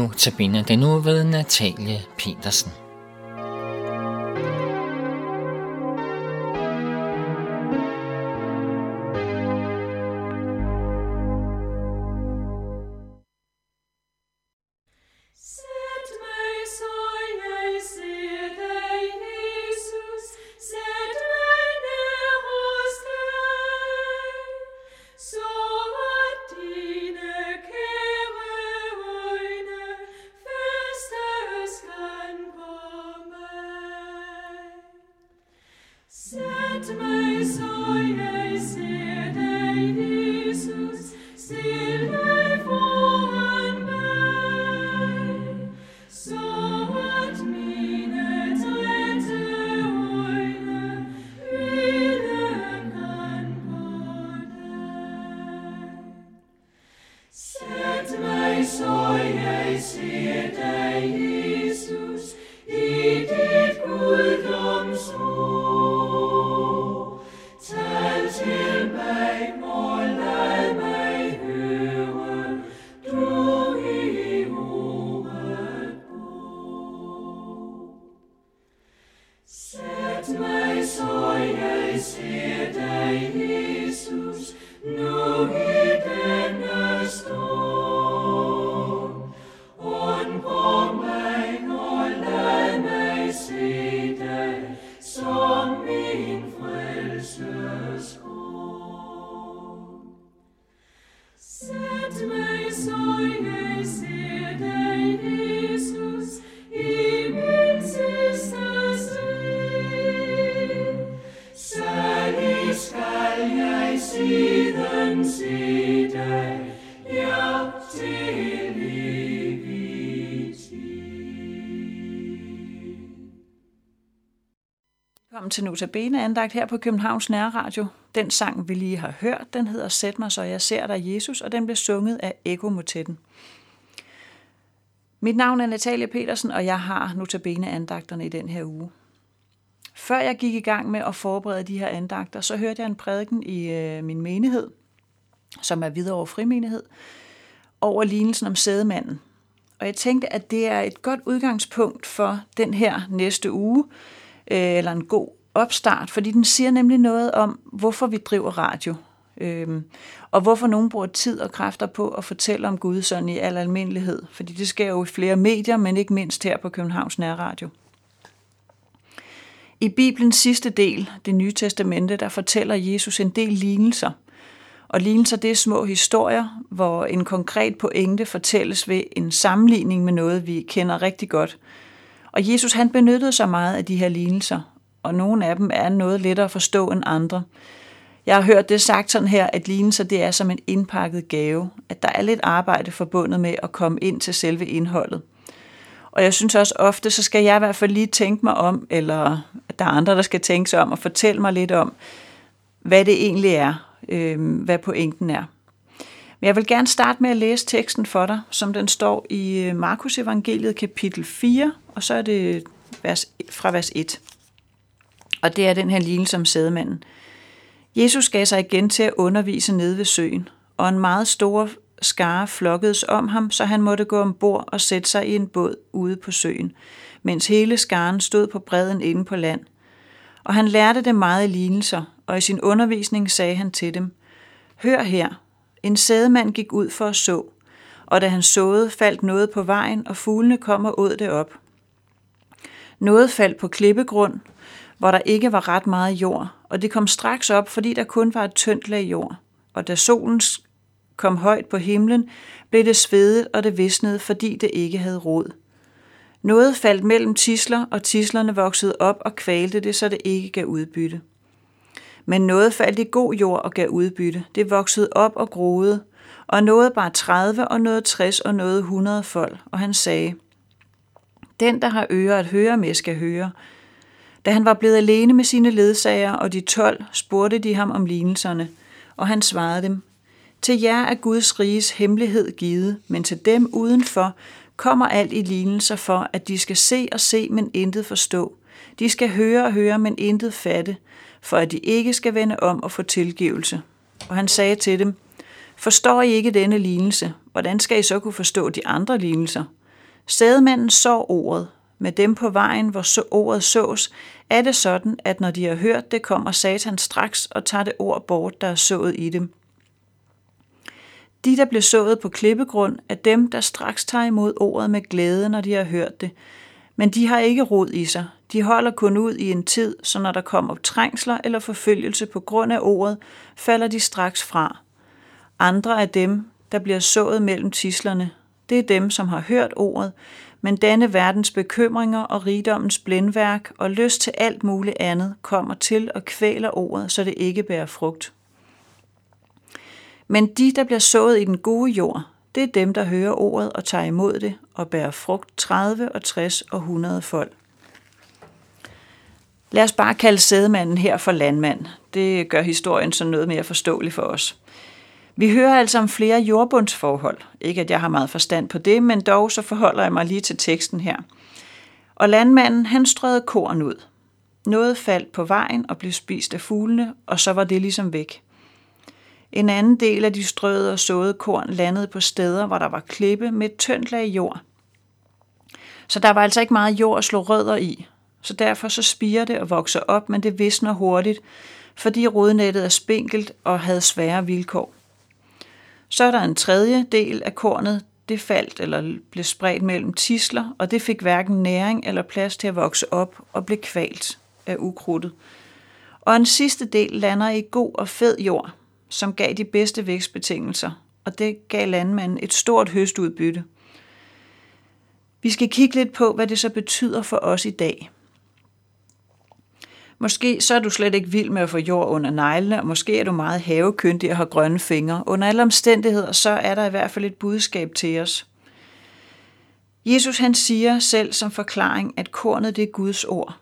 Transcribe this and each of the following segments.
Nu tabiner den nu ved Natalie Petersen. Velkommen til Notabene andagt her på Københavns Nærradio. Den sang, vi lige har hørt, den hedder Sæt mig, så jeg ser dig, Jesus, og den blev sunget af Eko Motetten. Mit navn er Natalia Petersen, og jeg har Notabene andagterne i den her uge. Før jeg gik i gang med at forberede de her andagter, så hørte jeg en prædiken i øh, min menighed, som er videre over frimenighed, over lignelsen om sædemanden. Og jeg tænkte, at det er et godt udgangspunkt for den her næste uge, øh, eller en god opstart, fordi den siger nemlig noget om, hvorfor vi driver radio, øh, og hvorfor nogen bruger tid og kræfter på at fortælle om Gud sådan i al almindelighed, fordi det sker jo i flere medier, men ikke mindst her på Københavns Nærradio. I Bibelens sidste del, det nye testamente, der fortæller Jesus en del lignelser. Og lignelser, det er små historier, hvor en konkret pointe fortælles ved en sammenligning med noget, vi kender rigtig godt – og Jesus han benyttede sig meget af de her lignelser, og nogle af dem er noget lettere at forstå end andre. Jeg har hørt det sagt sådan her, at lignelser det er som en indpakket gave, at der er lidt arbejde forbundet med at komme ind til selve indholdet. Og jeg synes også ofte, så skal jeg i hvert fald lige tænke mig om, eller at der er andre, der skal tænke sig om og fortælle mig lidt om, hvad det egentlig er, øh, hvad pointen er. Men jeg vil gerne starte med at læse teksten for dig, som den står i øh, Markus evangeliet kapitel 4, og så er det vers, fra vers 1. Og det er den her lignelse om sædemanden. Jesus gav sig igen til at undervise nede ved søen, og en meget stor skare flokkedes om ham, så han måtte gå ombord og sætte sig i en båd ude på søen, mens hele skaren stod på bredden inde på land. Og han lærte dem meget i lignelser, og i sin undervisning sagde han til dem, Hør her, en sædemand gik ud for at så, og da han såede, faldt noget på vejen, og fuglene kom og åd det op. Noget faldt på klippegrund, hvor der ikke var ret meget jord, og det kom straks op, fordi der kun var et tyndt lag jord. Og da solen kom højt på himlen, blev det svedet, og det visnede, fordi det ikke havde rod. Noget faldt mellem tisler, og tislerne voksede op og kvalte det, så det ikke gav udbytte. Men noget faldt i god jord og gav udbytte. Det voksede op og groede, og noget bare 30 og noget 60 og noget 100 folk. Og han sagde, den, der har ører at høre med, skal høre. Da han var blevet alene med sine ledsager og de 12, spurgte de ham om lignelserne, og han svarede dem, til jer er Guds riges hemmelighed givet, men til dem udenfor kommer alt i lignelser for, at de skal se og se, men intet forstå. De skal høre og høre, men intet fatte, for at de ikke skal vende om og få tilgivelse. Og han sagde til dem, Forstår I ikke denne lignelse? Hvordan skal I så kunne forstå de andre lignelser? Sædmanden så ordet. Med dem på vejen, hvor så ordet sås, er det sådan, at når de har hørt det, kommer Satan straks og tager det ord bort, der er sået i dem. De, der blev sået på klippegrund, er dem, der straks tager imod ordet med glæde, når de har hørt det. Men de har ikke rod i sig. De holder kun ud i en tid, så når der kommer trængsler eller forfølgelse på grund af ordet, falder de straks fra. Andre af dem, der bliver sået mellem tislerne, det er dem, som har hørt ordet, men denne verdens bekymringer og rigdommens blændværk og lyst til alt muligt andet kommer til og kvæler ordet, så det ikke bærer frugt. Men de, der bliver sået i den gode jord, det er dem, der hører ordet og tager imod det og bærer frugt 30 og 60 og 100 folk. Lad os bare kalde sædemanden her for landmand. Det gør historien så noget mere forståelig for os. Vi hører altså om flere jordbundsforhold. Ikke at jeg har meget forstand på det, men dog så forholder jeg mig lige til teksten her. Og landmanden, han strøede korn ud. Noget faldt på vejen og blev spist af fuglene, og så var det ligesom væk. En anden del af de strøede og såede korn landede på steder, hvor der var klippe med et tyndt lag jord. Så der var altså ikke meget jord at slå rødder i, så derfor så spiger det og vokser op, men det visner hurtigt, fordi rodnettet er spinkelt og havde svære vilkår. Så er der en tredje del af kornet, det faldt eller blev spredt mellem tisler, og det fik hverken næring eller plads til at vokse op og blev kvalt af ukrudtet. Og en sidste del lander i god og fed jord, som gav de bedste vækstbetingelser, og det gav landmanden et stort høstudbytte. Vi skal kigge lidt på, hvad det så betyder for os i dag. Måske så er du slet ikke vild med at få jord under neglene, og måske er du meget havekyndig og har grønne fingre. Under alle omstændigheder, så er der i hvert fald et budskab til os. Jesus han siger selv som forklaring, at kornet det er Guds ord.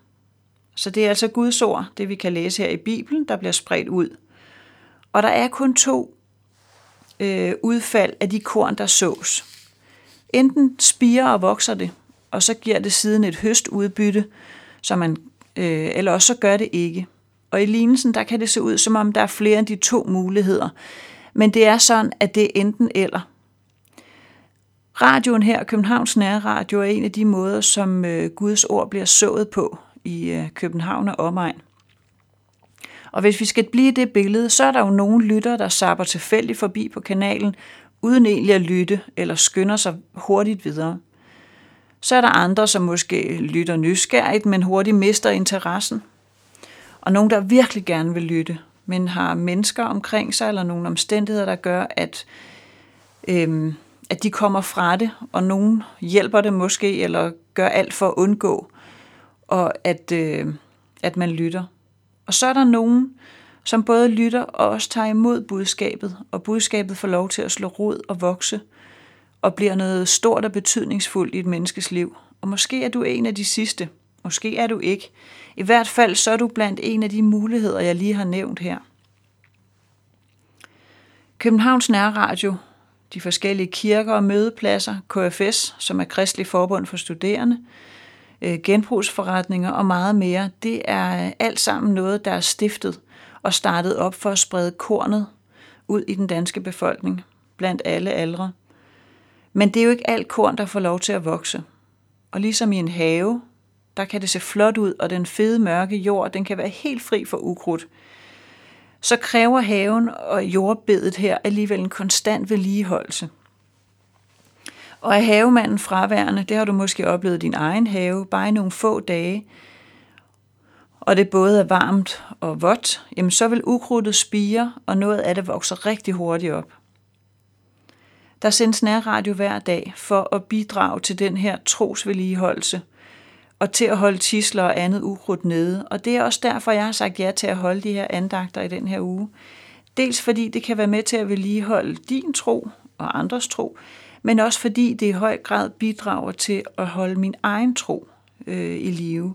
Så det er altså Guds ord, det vi kan læse her i Bibelen, der bliver spredt ud. Og der er kun to øh, udfald af de korn, der sås. Enten spiger og vokser det, og så giver det siden et høstudbytte, så man øh, eller også så gør det ikke. Og i lignelsen, der kan det se ud, som om der er flere end de to muligheder. Men det er sådan, at det er enten eller. Radioen her, Københavns Nærradio, er en af de måder, som øh, Guds ord bliver sået på i øh, København og omegn. Og hvis vi skal blive det billede, så er der jo nogle lytter, der sapper tilfældigt forbi på kanalen, uden egentlig at lytte, eller skynder sig hurtigt videre. Så er der andre, som måske lytter nysgerrigt, men hurtigt mister interessen. Og nogen, der virkelig gerne vil lytte, men har mennesker omkring sig, eller nogle omstændigheder, der gør, at, øhm, at de kommer fra det, og nogen hjælper det måske, eller gør alt for at undgå, og at, øh, at man lytter. Og så er der nogen, som både lytter og også tager imod budskabet, og budskabet får lov til at slå rod og vokse – og bliver noget stort og betydningsfuldt i et menneskes liv. Og måske er du en af de sidste. Måske er du ikke. I hvert fald så er du blandt en af de muligheder, jeg lige har nævnt her. Københavns Nærradio, de forskellige kirker og mødepladser, KFS, som er Kristelig Forbund for Studerende, øh, genbrugsforretninger og meget mere, det er alt sammen noget, der er stiftet og startet op for at sprede kornet ud i den danske befolkning, blandt alle aldre. Men det er jo ikke alt korn, der får lov til at vokse. Og ligesom i en have, der kan det se flot ud, og den fede mørke jord, den kan være helt fri for ukrudt. Så kræver haven og jordbedet her alligevel en konstant vedligeholdelse. Og er havemanden fraværende, det har du måske oplevet i din egen have, bare i nogle få dage, og det både er varmt og vådt, jamen så vil ukrudtet spire, og noget af det vokser rigtig hurtigt op. Der sendes nærradio hver dag for at bidrage til den her trosvedligeholdelse og til at holde tisler og andet ukrudt nede. Og det er også derfor, jeg har sagt ja til at holde de her andagter i den her uge. Dels fordi det kan være med til at vedligeholde din tro og andres tro, men også fordi det i høj grad bidrager til at holde min egen tro øh, i live.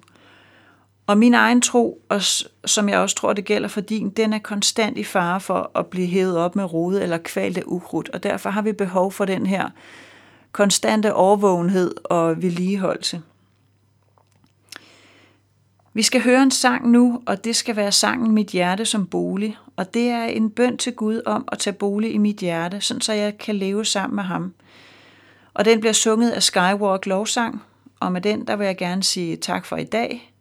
Og min egen tro, og som jeg også tror, det gælder for din, den er konstant i fare for at blive hævet op med rode eller kvalt af ukrudt. Og derfor har vi behov for den her konstante overvågenhed og vedligeholdelse. Vi skal høre en sang nu, og det skal være sangen Mit Hjerte som bolig. Og det er en bøn til Gud om at tage bolig i mit hjerte, sådan så jeg kan leve sammen med ham. Og den bliver sunget af Skywalk Lovsang, og med den der vil jeg gerne sige tak for i dag,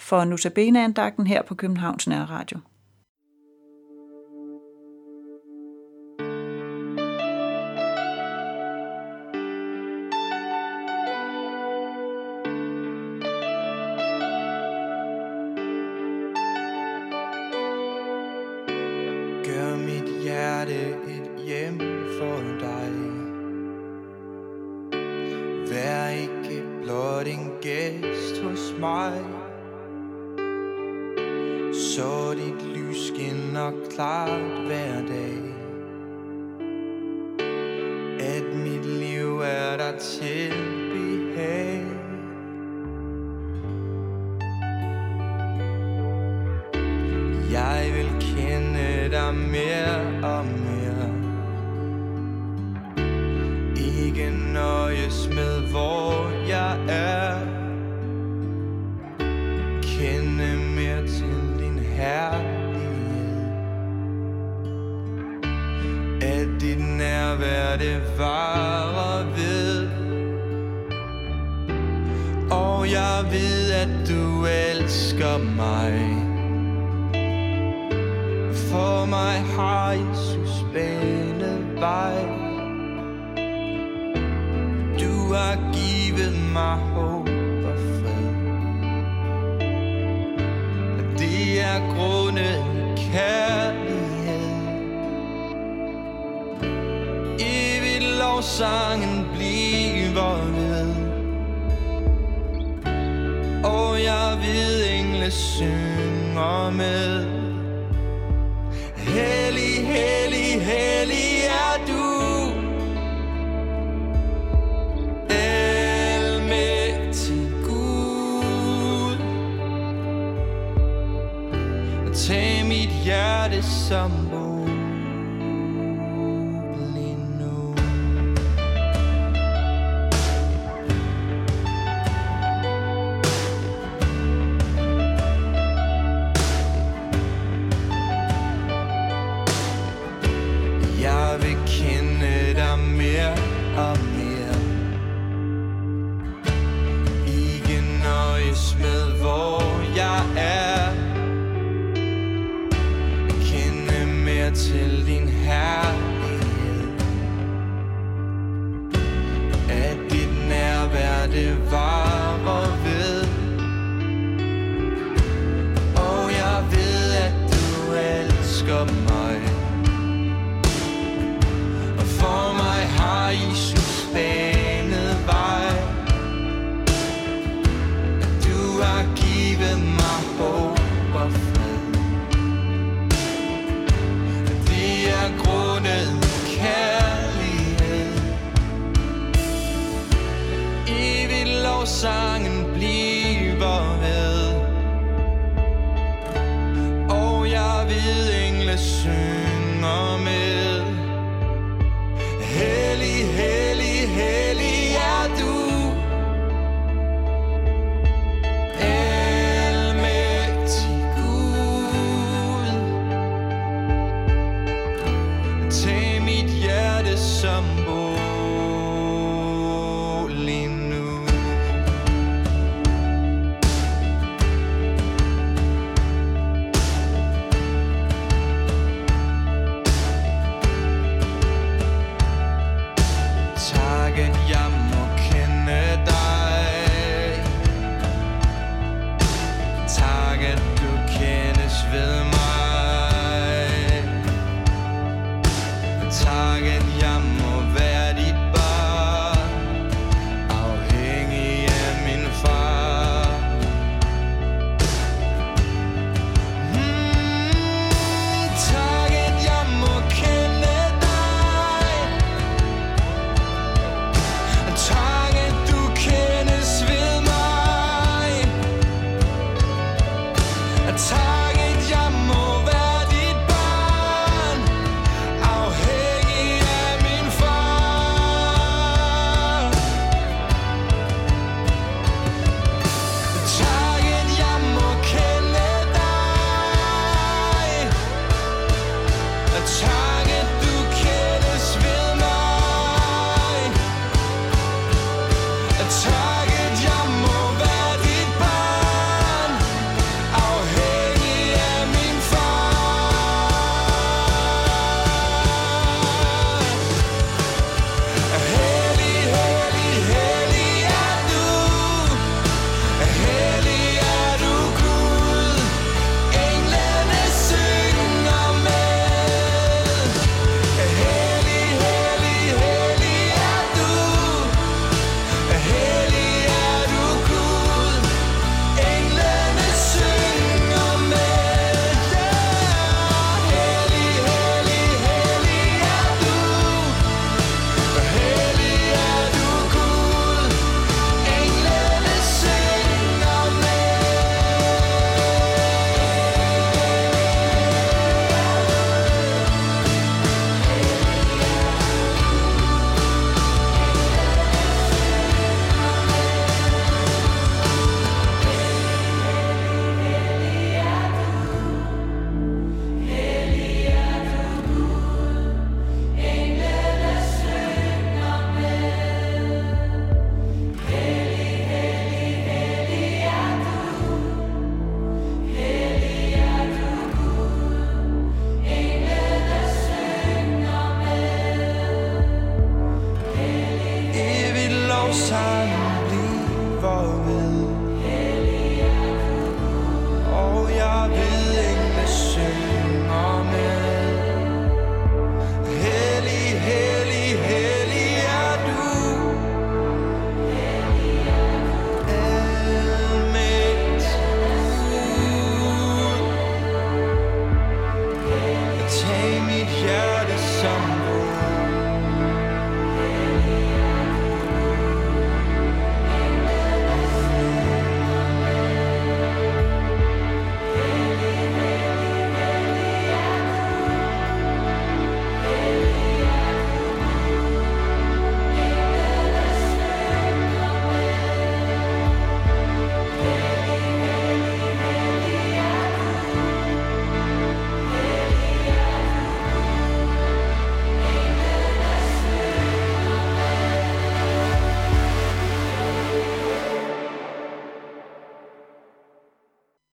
for Nutabene-andagten her på Københavns Nærradio. Gør mit hjerte et hjem for dig Vær ikke blot en gæst hos mig så dit lys skinner klart hver dag. At mit liv er der til har givet mig håb og fred. Og det er grundet kærlighed. Evigt lovsangen bliver ved. Og jeg ved engle synger med. Hellig, hellig, hellig mit hjerte som Some. child. time